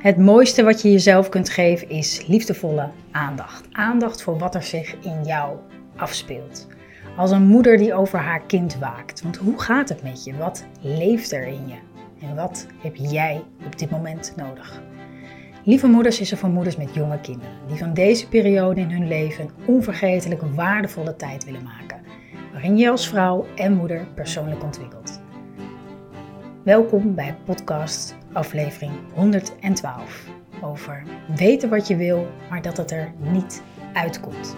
Het mooiste wat je jezelf kunt geven is liefdevolle aandacht. Aandacht voor wat er zich in jou afspeelt. Als een moeder die over haar kind waakt. Want hoe gaat het met je? Wat leeft er in je? En wat heb jij op dit moment nodig? Lieve Moeders is er voor moeders met jonge kinderen. Die van deze periode in hun leven een onvergetelijk waardevolle tijd willen maken. Waarin je als vrouw en moeder persoonlijk ontwikkelt. Welkom bij podcast aflevering 112 over weten wat je wil, maar dat het er niet uitkomt.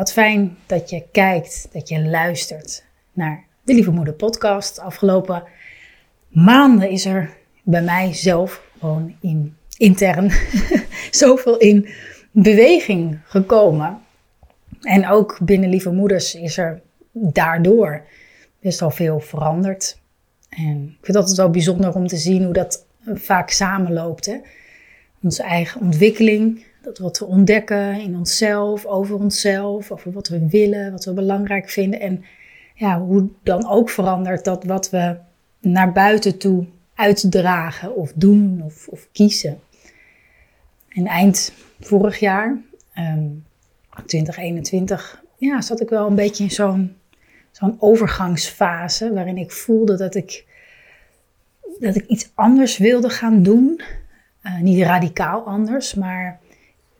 Wat fijn dat je kijkt, dat je luistert naar de Lieve Moeder podcast. Afgelopen maanden is er bij mij zelf gewoon in, intern zoveel in beweging gekomen. En ook binnen Lieve Moeders is er daardoor best wel veel veranderd. En ik vind het altijd wel bijzonder om te zien hoe dat vaak samenloopt. Hè? Onze eigen ontwikkeling, dat wat we ontdekken in onszelf, over onszelf, over wat we willen, wat we belangrijk vinden. En ja, hoe dan ook verandert dat wat we naar buiten toe uitdragen of doen of, of kiezen. En eind vorig jaar, 2021, ehm, ja, zat ik wel een beetje in zo'n zo'n overgangsfase waarin ik voelde dat ik, dat ik iets anders wilde gaan doen. Uh, niet radicaal anders, maar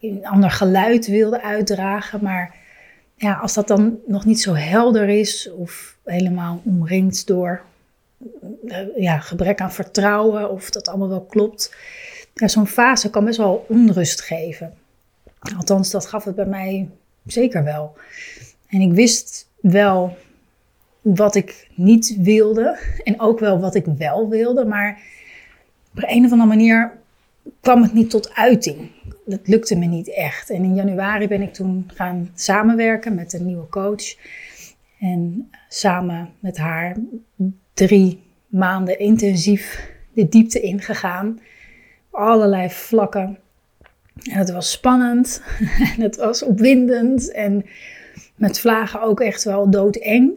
een ander geluid wilde uitdragen. Maar ja, als dat dan nog niet zo helder is of helemaal omringd door eh, ja, gebrek aan vertrouwen of dat allemaal wel klopt. Ja, Zo'n fase kan best wel onrust geven. Althans, dat gaf het bij mij zeker wel. En ik wist wel wat ik niet wilde en ook wel wat ik wel wilde, maar op een of andere manier kwam het niet tot uiting dat lukte me niet echt. En in januari ben ik toen gaan samenwerken met een nieuwe coach. En samen met haar drie maanden intensief de diepte ingegaan. Allerlei vlakken. En het was spannend. En het was opwindend. En met vlagen ook echt wel doodeng.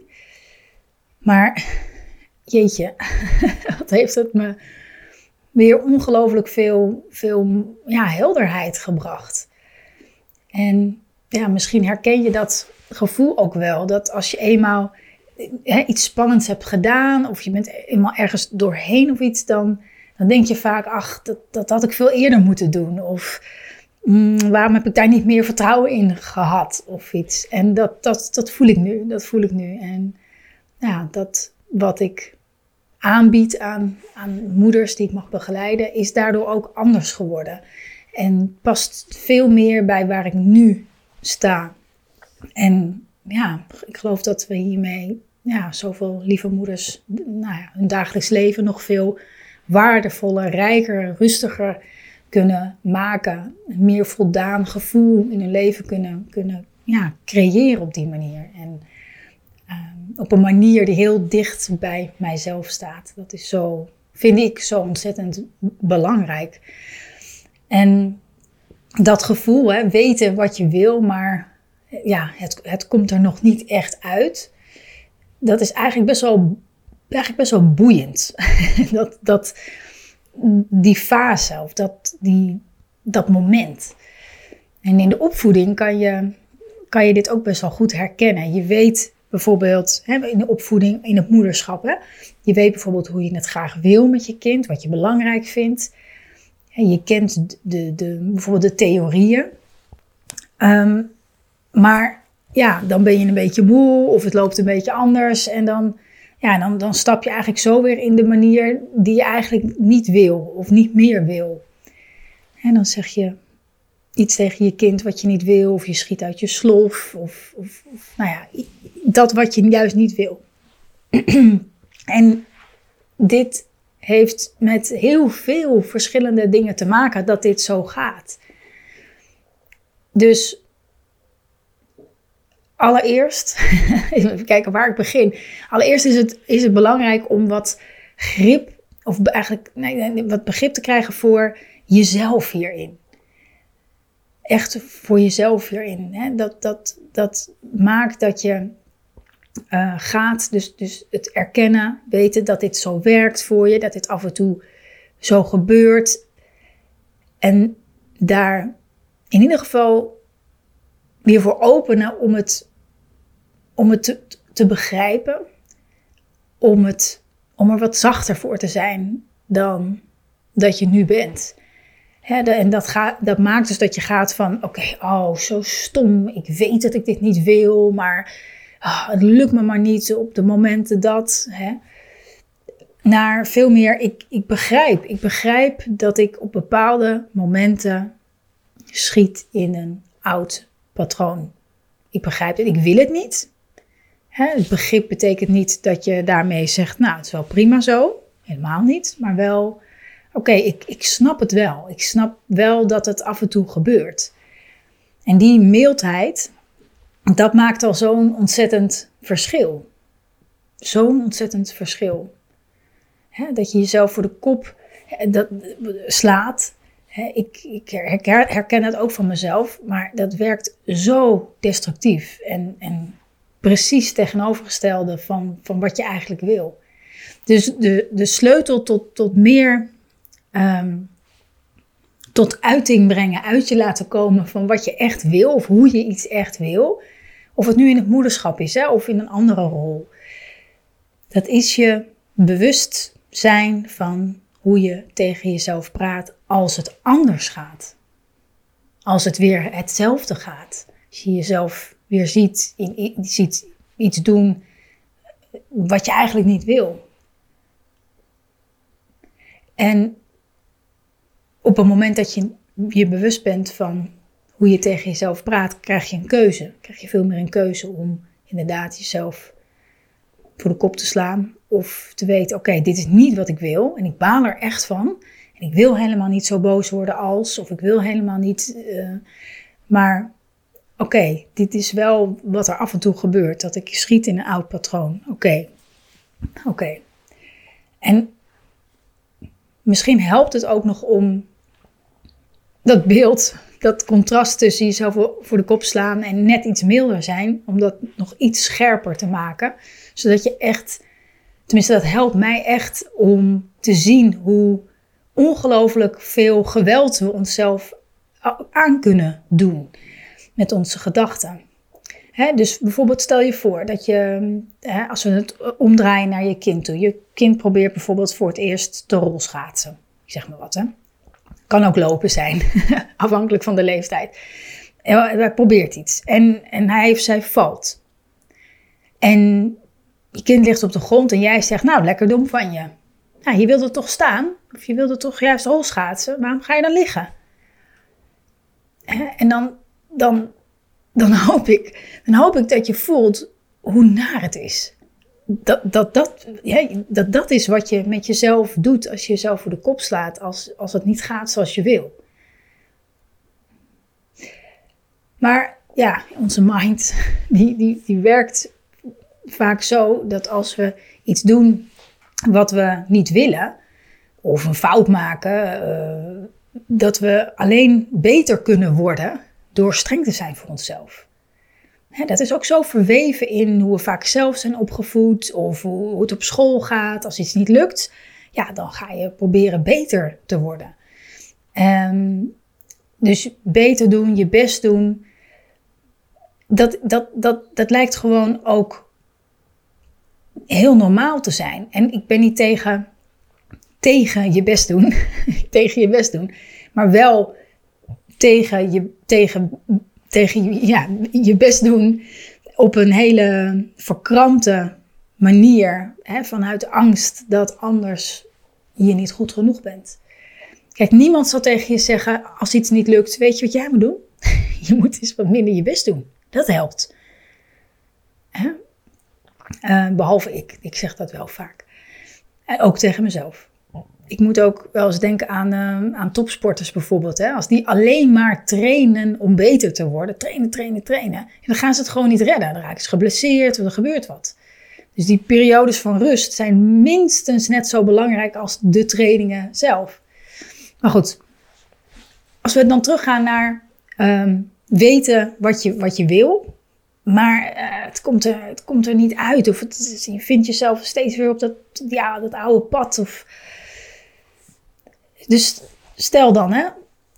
Maar jeetje, wat heeft het me weer ongelooflijk veel, veel ja, helderheid gebracht. En ja, misschien herken je dat gevoel ook wel. Dat als je eenmaal iets spannends hebt gedaan, of je bent eenmaal ergens doorheen of iets, dan, dan denk je vaak, ach, dat, dat had ik veel eerder moeten doen. Of mm, waarom heb ik daar niet meer vertrouwen in gehad of iets. En dat, dat, dat voel ik nu, dat voel ik nu. En ja, dat wat ik aanbied aan, aan moeders die ik mag begeleiden, is daardoor ook anders geworden. En past veel meer bij waar ik nu sta. En ja, ik geloof dat we hiermee ja, zoveel lieve moeders nou ja, hun dagelijks leven nog veel waardevoller, rijker, rustiger kunnen maken. Een meer voldaan gevoel in hun leven kunnen, kunnen ja, creëren op die manier. En op een manier die heel dicht bij mijzelf staat. Dat is zo, vind ik, zo ontzettend belangrijk. En dat gevoel, hè, weten wat je wil, maar ja, het, het komt er nog niet echt uit. Dat is eigenlijk best wel, eigenlijk best wel boeiend. dat, dat, die fase of dat, die, dat moment. En in de opvoeding kan je, kan je dit ook best wel goed herkennen. Je weet bijvoorbeeld hè, in de opvoeding, in het moederschap. Hè? Je weet bijvoorbeeld hoe je het graag wil met je kind, wat je belangrijk vindt. Je kent de, de, bijvoorbeeld de theorieën. Ehm, maar ja, dan ben je een beetje moe of het loopt een beetje anders. En dan, ja, dan, dan stap je eigenlijk zo weer in de manier die je eigenlijk niet wil of niet meer wil. En dan zeg je, iets tegen je kind wat je niet wil, of je schiet uit je slof, of, nou ja, dat wat je juist niet wil. en dit heeft met heel veel verschillende dingen te maken dat dit zo gaat. Dus allereerst, even kijken waar ik begin. Allereerst is het, is het belangrijk om wat grip, of eigenlijk nee, wat begrip te krijgen voor jezelf hierin. Echt voor jezelf hierin. Hè? Dat, dat, dat maakt dat je uh, gaat, dus, dus het erkennen, weten dat dit zo werkt voor je, dat dit af en toe zo gebeurt. En daar in ieder geval weer voor openen om het, om het te, te begrijpen, om, het, om er wat zachter voor te zijn dan dat je nu bent. En dat, dat maakt dus dat je gaat van: oké, oh, zo stom. Ik weet dat ik dit niet wil, maar oh, het lukt me maar niet op de momenten dat. naar veel meer, ik, ik begrijp. Ik begrijp dat ik op bepaalde momenten schiet in een oud patroon. Ik begrijp het, ik wil het niet. Hè, het begrip betekent niet dat je daarmee zegt, nou, het is wel prima zo. Helemaal niet, maar wel, oké, ik, ik snap het wel. Ik snap wel dat het af en toe gebeurt. En die mildheid, dat maakt al zo'n ontzettend verschil. Zo'n ontzettend verschil. Dat je jezelf voor de kop dat, slaat ik, ik herken het ook van mezelf, maar dat werkt zo destructief en, en precies tegenovergestelde van, van wat je eigenlijk wil. Dus de, de sleutel tot, tot meer ehm, tot uiting brengen, uit je laten komen van wat je echt wil of hoe je iets echt wil. Of het nu in het moederschap is hè, of in een andere rol. Dat is je bewust zijn van hoe je tegen jezelf praat als het anders gaat. Als het weer hetzelfde gaat. Als je jezelf weer ziet iets doen wat je eigenlijk niet wil. En op het moment dat je je bewust bent van hoe je tegen jezelf praat, krijg je een keuze. Krijg je veel meer een keuze om inderdaad jezelf voor de kop te slaan. Of te weten, oké, dit is niet wat ik wil en ik baal er echt van. En ik wil helemaal niet zo boos worden als, of ik wil helemaal niet. Uh, maar oké, dit is wel wat er af en toe gebeurt. Dat ik schiet in een oud patroon. Oké, oké. En misschien helpt het ook nog om dat beeld, dat contrast tussen jezelf voor de kop slaan en net iets milder zijn, om dat nog iets scherper te maken. Zodat je echt, tenminste dat helpt mij echt om te zien hoe ongelooflijk veel geweld we onszelf aan kunnen doen met onze gedachten. dus bijvoorbeeld stel je voor dat je, als we het omdraaien naar je kind toe, je kind probeert bijvoorbeeld voor het eerst te rolschaatsen. Ik zeg maar wat, hè. Kan ook lopen zijn, afhankelijk van de leeftijd. Hij probeert iets en, en hij of zij valt. En je kind ligt op de grond en jij zegt, nou, lekker dom van je. Nou, je wilde toch staan, of je wilde toch juist holschaatsen, waarom ga je dan liggen? En dan, dan, dan, hoop ik, dan hoop ik dat je voelt hoe naar het is. Dat dat, dat, ja, dat dat is wat je met jezelf doet als je jezelf voor de kop slaat, als, als het niet gaat zoals je wil. Maar ja, onze mind, die, die, die werkt vaak zo dat als we iets doen wat we niet willen, of een fout maken, uh, dat we alleen beter kunnen worden door streng te zijn voor onszelf. Dat is ook zo verweven in hoe we vaak zelf zijn opgevoed of hoe, het op school gaat. Als iets niet lukt, ja, dan ga je proberen beter te worden. Um, dus beter doen, je best doen, dat, dat, dat, dat lijkt gewoon ook heel normaal te zijn. En ik ben niet tegen, tegen je best doen, tegen je best doen, maar wel tegen je, tegen, tegen ja, je best doen op een hele verkrampte manier, hè, vanuit angst dat anders je niet goed genoeg bent. Kijk, niemand zal tegen je zeggen als iets niet lukt, weet je wat jij moet doen? Je moet eens wat minder je best doen. Dat helpt. Hè? Uh, behalve ik. Ik zeg dat wel vaak. En ook tegen mezelf. Ik moet ook wel eens denken aan, uh, aan topsporters bijvoorbeeld. Hè? Als die alleen maar trainen om beter te worden, trainen, trainen, trainen, dan gaan ze het gewoon niet redden. Dan raken ze geblesseerd of er gebeurt wat. Dus die periodes van rust zijn minstens net zo belangrijk als de trainingen zelf. Maar goed, als we dan teruggaan naar um, weten wat je, wat je wil, maar uh, het, komt er, het komt er niet uit. Of je vindt jezelf steeds weer op dat, ja, dat oude pad. Of... Dus stel dan, hè,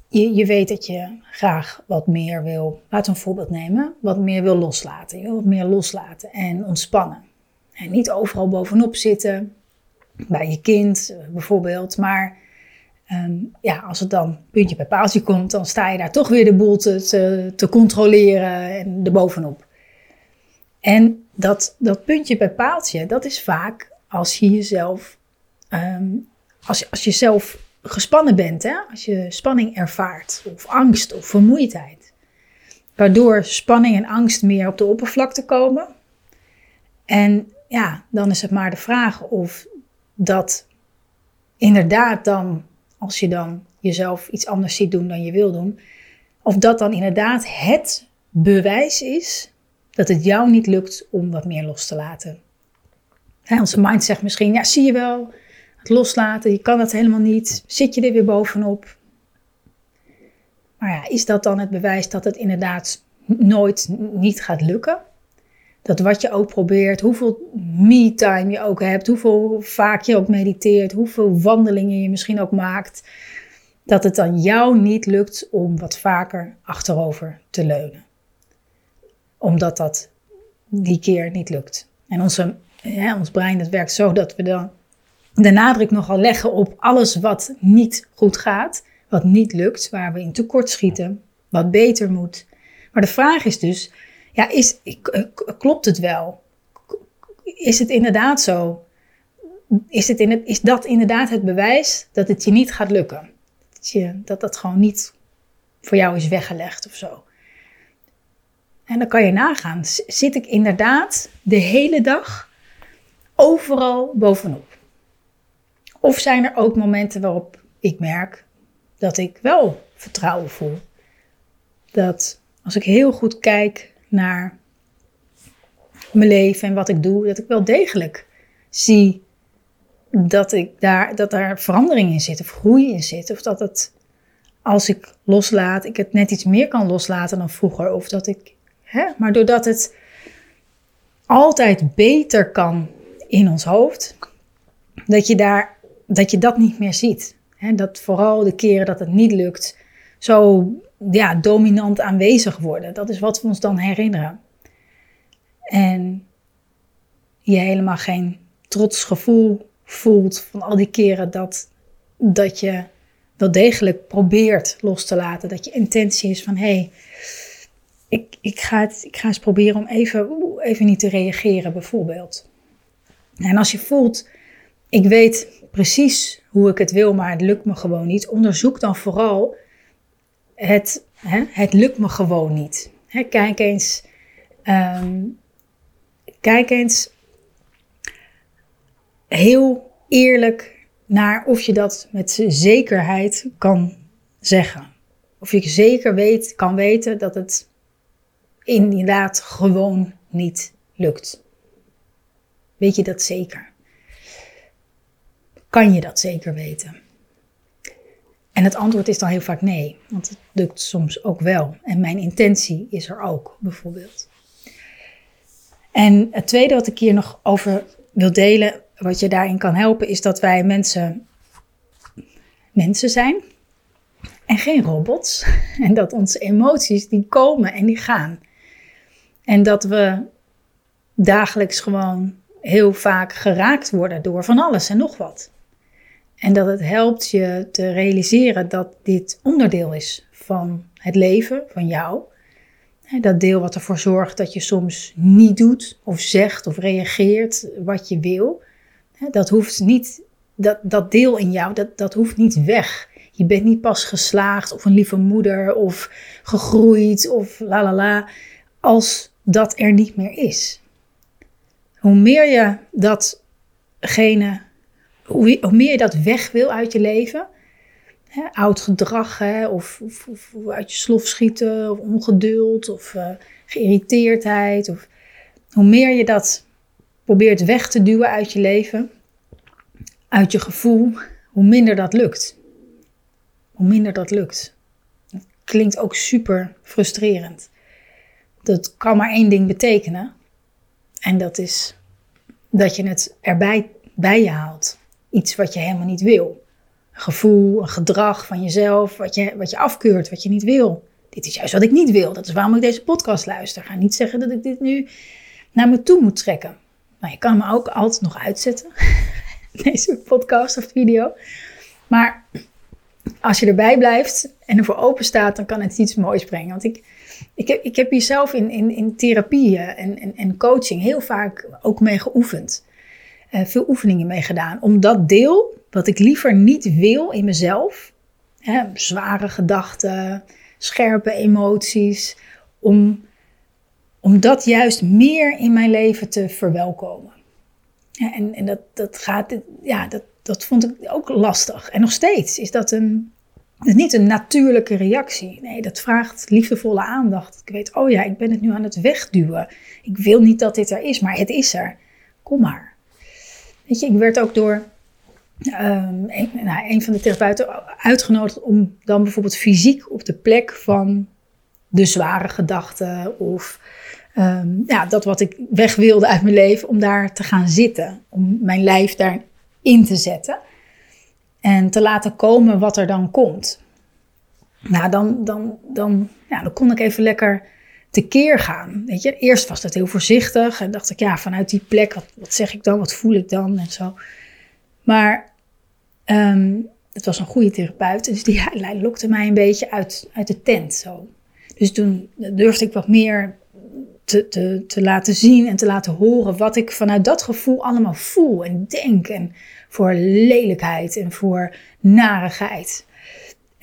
je, je weet dat je graag wat meer wil, laten we een voorbeeld nemen, wat meer wil loslaten. Je wil wat meer loslaten en ontspannen. En niet overal bovenop zitten, bij je kind eh, bijvoorbeeld, maar Ehm, ja, als het dan puntje bij paaltje komt, dan sta je daar toch weer de boel te, te, controleren en erbovenop. En dat, dat puntje bij paaltje, dat is vaak als je jezelf, ehm, als, als je zelf gespannen bent, hè? als je spanning ervaart, of angst of vermoeidheid. Waardoor spanning en angst meer op de oppervlakte komen. En ja, dan is het maar de vraag of dat inderdaad dan als je dan jezelf iets anders ziet doen dan je wil doen, of dat dan inderdaad het bewijs is dat het jou niet lukt om wat meer los te laten. onze mind zegt misschien, ja zie je wel, loslaten, je kan dat helemaal niet, zit je er weer bovenop. Maar ja, is dat dan het bewijs dat het inderdaad nooit niet gaat lukken? dat wat je ook probeert, hoeveel me-time je ook hebt, hoeveel vaak je ook mediteert, hoeveel wandelingen je misschien ook maakt, dat het dan jou niet lukt om wat vaker achterover te leunen. Omdat dat die keer niet lukt. En onze, ons brein dat werkt zo dat we dan de nadruk nogal leggen op alles wat niet goed gaat, wat niet lukt, waar we in tekort schieten, wat beter moet. Maar de vraag is dus, ja, is, klopt het wel? Is het inderdaad zo? Is, het in het, is dat inderdaad het bewijs dat het je niet gaat lukken? Dat, je, dat dat gewoon niet voor jou is weggelegd of zo. En dan kan je nagaan, zit ik inderdaad de hele dag overal bovenop? Of zijn er ook momenten waarop ik merk dat ik wel vertrouwen voel? Dat als ik heel goed kijk naar mijn leven en wat ik doe, dat ik wel degelijk zie dat, ik daar, dat daar verandering in zit of groei in zit. Of dat het, als ik loslaat, ik het net iets meer kan loslaten dan vroeger. Of dat ik, hè, maar doordat het altijd beter kan in ons hoofd, dat je, daar, dat, je dat niet meer ziet. Dat vooral de keren dat het niet lukt, zo ja, dominant aanwezig worden. Dat is wat we ons dan herinneren. En je helemaal geen trots gevoel voelt van al die keren dat, dat je wel degelijk probeert los te laten. Dat je intentie is van hé, hey, ik, ik, ga het, ik ga eens proberen om even, even niet te reageren, bijvoorbeeld. En als je voelt, ik weet precies hoe ik het wil, maar het lukt me gewoon niet, onderzoek dan vooral het, hè, het lukt me gewoon niet. Hè, kijk eens, ehm, kijk eens heel eerlijk naar of je dat met zekerheid kan zeggen. Of je zeker weet, kan weten dat het inderdaad gewoon niet lukt. Weet je dat zeker? Kan je dat zeker weten? En het antwoord is dan heel vaak nee, want het lukt soms ook wel. En mijn intentie is er ook, bijvoorbeeld. En het tweede wat ik hier nog over wil delen, wat je daarin kan helpen, is dat wij mensen, mensen zijn en geen robots. En dat onze emoties die komen en die gaan. En dat we dagelijks gewoon heel vaak geraakt worden door van alles en nog wat. En dat het helpt je te realiseren dat dit onderdeel is van het leven, van jou. Dat deel wat ervoor zorgt dat je soms niet doet of zegt of reageert wat je wil. Dat hoeft niet, dat, dat deel in jou, dat, dat hoeft niet weg. Je bent niet pas geslaagd of een lieve moeder of gegroeid of la la la, als dat er niet meer is. Hoe meer je datgene hoe, meer je dat weg wil uit je leven, hè, oud gedrag, hè, of, of, of, uit je slof schieten, of ongeduld, of uh, geïrriteerdheid, of hoe meer je dat probeert weg te duwen uit je leven, uit je gevoel, hoe minder dat lukt. Hoe minder dat lukt. Dat klinkt ook super frustrerend. Dat kan maar één ding betekenen. En dat is dat je het erbij bij je haalt. Iets wat je helemaal niet wil. Een gevoel, een gedrag van jezelf, wat je, wat je afkeurt, wat je niet wil. Dit is juist wat ik niet wil. Dat is waarom ik deze podcast luister. ga niet zeggen dat ik dit nu naar me toe moet trekken. Nou, je kan me ook altijd nog uitzetten. Deze podcast of video. Maar als je erbij blijft en ervoor open staat, dan kan het iets moois brengen. Want ik, ik, heb, ik heb hier zelf in, in, in therapie en, en, en coaching heel vaak ook mee geoefend. Uh, veel oefeningen mee gedaan. Om dat deel wat ik liever niet wil in mezelf, hè, zware gedachten, scherpe emoties, om, om dat juist meer in mijn leven te verwelkomen. En en dat, dat gaat, ja, dat, dat vond ik ook lastig. En nog steeds is dat een, is niet een natuurlijke reactie. Nee, dat vraagt liefdevolle aandacht. Ik weet, oh ja, ik ben het nu aan het wegduwen. Ik wil niet dat dit er is, maar het is er. Kom maar. Weet je, ik werd ook door um, een, nou, van de therapeuten uitgenodigd om dan bijvoorbeeld fysiek op de plek van de zware gedachten of um, ja, dat wat ik weg wilde uit mijn leven, om daar te gaan zitten. Om mijn lijf daarin te zetten. En te laten komen wat er dan komt. Nou, dan, dan, dan, ja, dan kon ik even lekker tekeer gaan. Weet je, eerst was dat heel voorzichtig en dacht ik, ja, vanuit die plek, wat, zeg ik dan, wat voel ik dan en zo. Maar um, het was een goede therapeut, dus die hij lokte mij een beetje uit, uit de tent. Zo. Dus toen durfde ik wat meer te, te, te laten zien en te laten horen wat ik vanuit dat gevoel allemaal voel en denk. En voor lelijkheid en voor narigheid.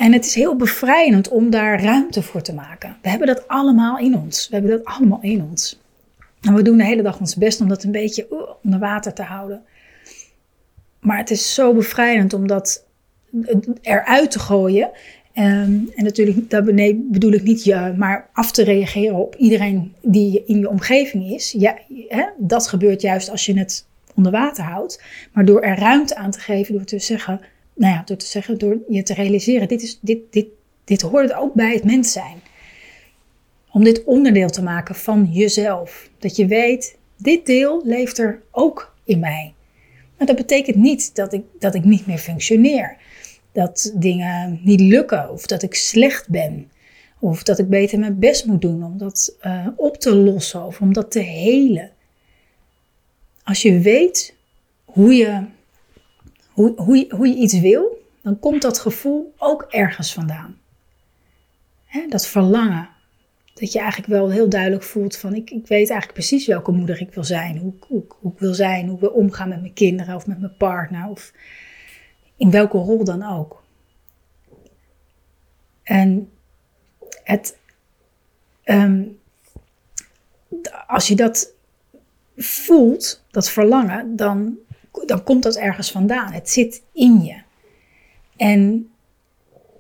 En het is heel bevrijdend om daar ruimte voor te maken. We hebben dat allemaal in ons. We hebben dat allemaal in ons. En we doen de hele dag ons best om dat een beetje onder water te houden. Maar het is zo bevrijdend om dat eruit te gooien Ehm, en natuurlijk, daar bedoel ik niet je, maar af te reageren op iedereen die in je omgeving is. Ja, hè, dat gebeurt juist als je het onder water houdt. Maar door er ruimte aan te geven, door te zeggen, nou ja, door te zeggen, door je te realiseren, dit, is, dit, dit, dit hoort ook bij het mens zijn. Om dit onderdeel te maken van jezelf. Dat je weet, dit deel leeft er ook in mij. Maar dat betekent niet dat ik, dat ik niet meer functioneer dat dingen niet lukken of dat ik slecht ben. Of dat ik beter mijn best moet doen om dat uh, op te lossen of om dat te helen. Als je weet hoe je, hoe, hoe, hoe je iets wil, dan komt dat gevoel ook ergens vandaan. Dat verlangen. Dat je eigenlijk wel heel duidelijk voelt van ik, ik weet eigenlijk precies welke moeder ik wil zijn. Hoe, hoe, hoe ik wil zijn, hoe ik wil omgaan met mijn kinderen of met mijn partner. Of in welke rol dan ook. En het, ehm, als je dat voelt, dat verlangen, dan, dan komt dat ergens vandaan. Het zit in je. En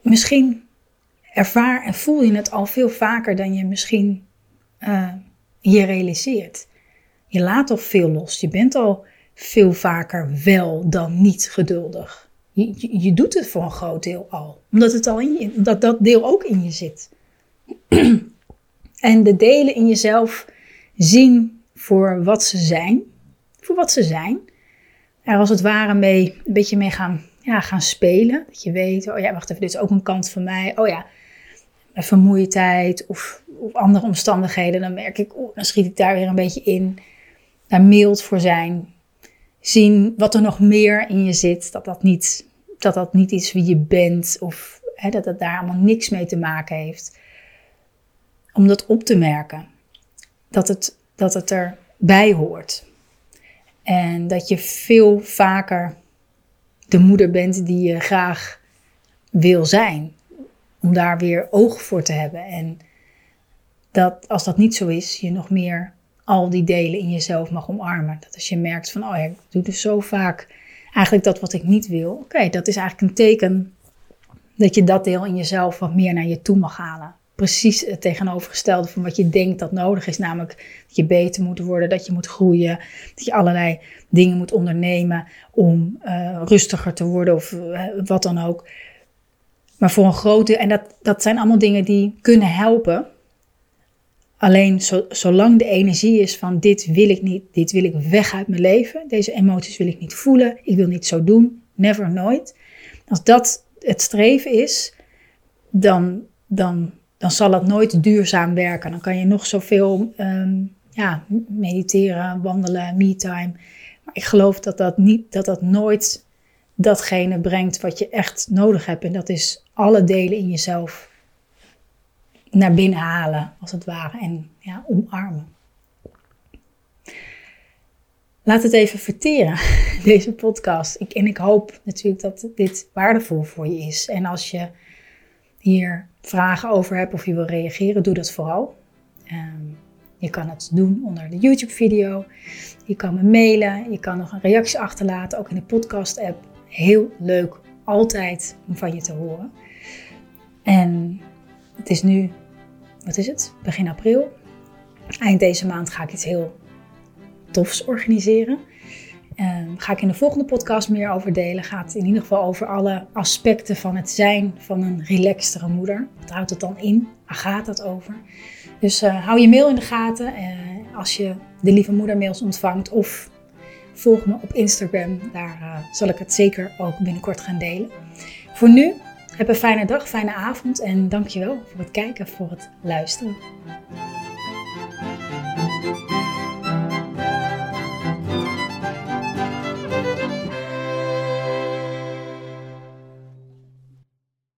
misschien ervaar en voel je het al veel vaker dan je misschien uh, je realiseert. Je laat al veel los. Je bent al veel vaker wel dan niet geduldig. Je, je, doet het voor een groot deel al. Omdat, het al in je, omdat dat deel ook in je zit. en de delen in jezelf zien voor wat ze zijn. Voor wat ze zijn. Er als het ware mee, een beetje mee gaan, ja, gaan spelen. Dat je weet, oh ja, wacht even, dit is ook een kant van mij. Oh ja, vermoeidheid of, of andere omstandigheden. Dan merk ik, oh, dan schiet ik daar weer een beetje in. Daar mild voor zijn zien wat er nog meer in je zit. Dat dat niet, dat dat niet is wie je bent of hè, dat het daar allemaal niks mee te maken heeft. Om dat op te merken. Dat het, dat het erbij hoort. En dat je veel vaker de moeder bent die je graag wil zijn. Om daar weer oog voor te hebben. En dat als dat niet zo is, je nog meer al die delen in jezelf mag omarmen. Dat als je merkt van, oh ik doe dus zo vaak eigenlijk dat wat ik niet wil. Oké, dat is eigenlijk een teken dat je dat deel in jezelf wat meer naar je toe mag halen. Precies het tegenovergestelde van wat je denkt dat nodig is. Namelijk dat je beter moet worden, dat je moet groeien. Dat je allerlei dingen moet ondernemen om uh, rustiger te worden of uh, wat dan ook. Maar voor een grote, en dat, dat zijn allemaal dingen die kunnen helpen. Alleen zo, zolang de energie is van dit wil ik niet, dit wil ik weg uit mijn leven, deze emoties wil ik niet voelen, ik wil niet zo doen, never, nooit. Als dat het streven is, dan, dan, dan zal het nooit duurzaam werken. Dan kan je nog zoveel um, ja, mediteren, wandelen, me-time. Maar ik geloof dat dat, niet, dat dat nooit datgene brengt wat je echt nodig hebt. En dat is alle delen in jezelf naar binnen halen, als het ware, en ja, omarmen. Laat het even verteren, deze podcast. Ik, en ik hoop natuurlijk dat dit waardevol voor je is. En als je hier vragen over hebt of je wil reageren, doe dat vooral. Um, je kan het doen onder de YouTube-video. Je kan me mailen. Je kan nog een reactie achterlaten, ook in de podcast-app. Heel leuk, altijd om van je te horen. En het is nu, wat is het? Begin april. Eind deze maand ga ik iets heel tofs organiseren. Um, ga ik in de volgende podcast meer over delen. Gaat in ieder geval over alle aspecten van het zijn van een relaxtere moeder. Wat houdt het dan in? Waar gaat het over? Dus uh, hou je mail in de gaten uh, als je de lieve moeder mails ontvangt. Of volg me op Instagram. Daar uh, zal ik het zeker ook binnenkort gaan delen. Voor nu, heb een fijne dag, fijne avond. En dankjewel voor het kijken, voor het luisteren.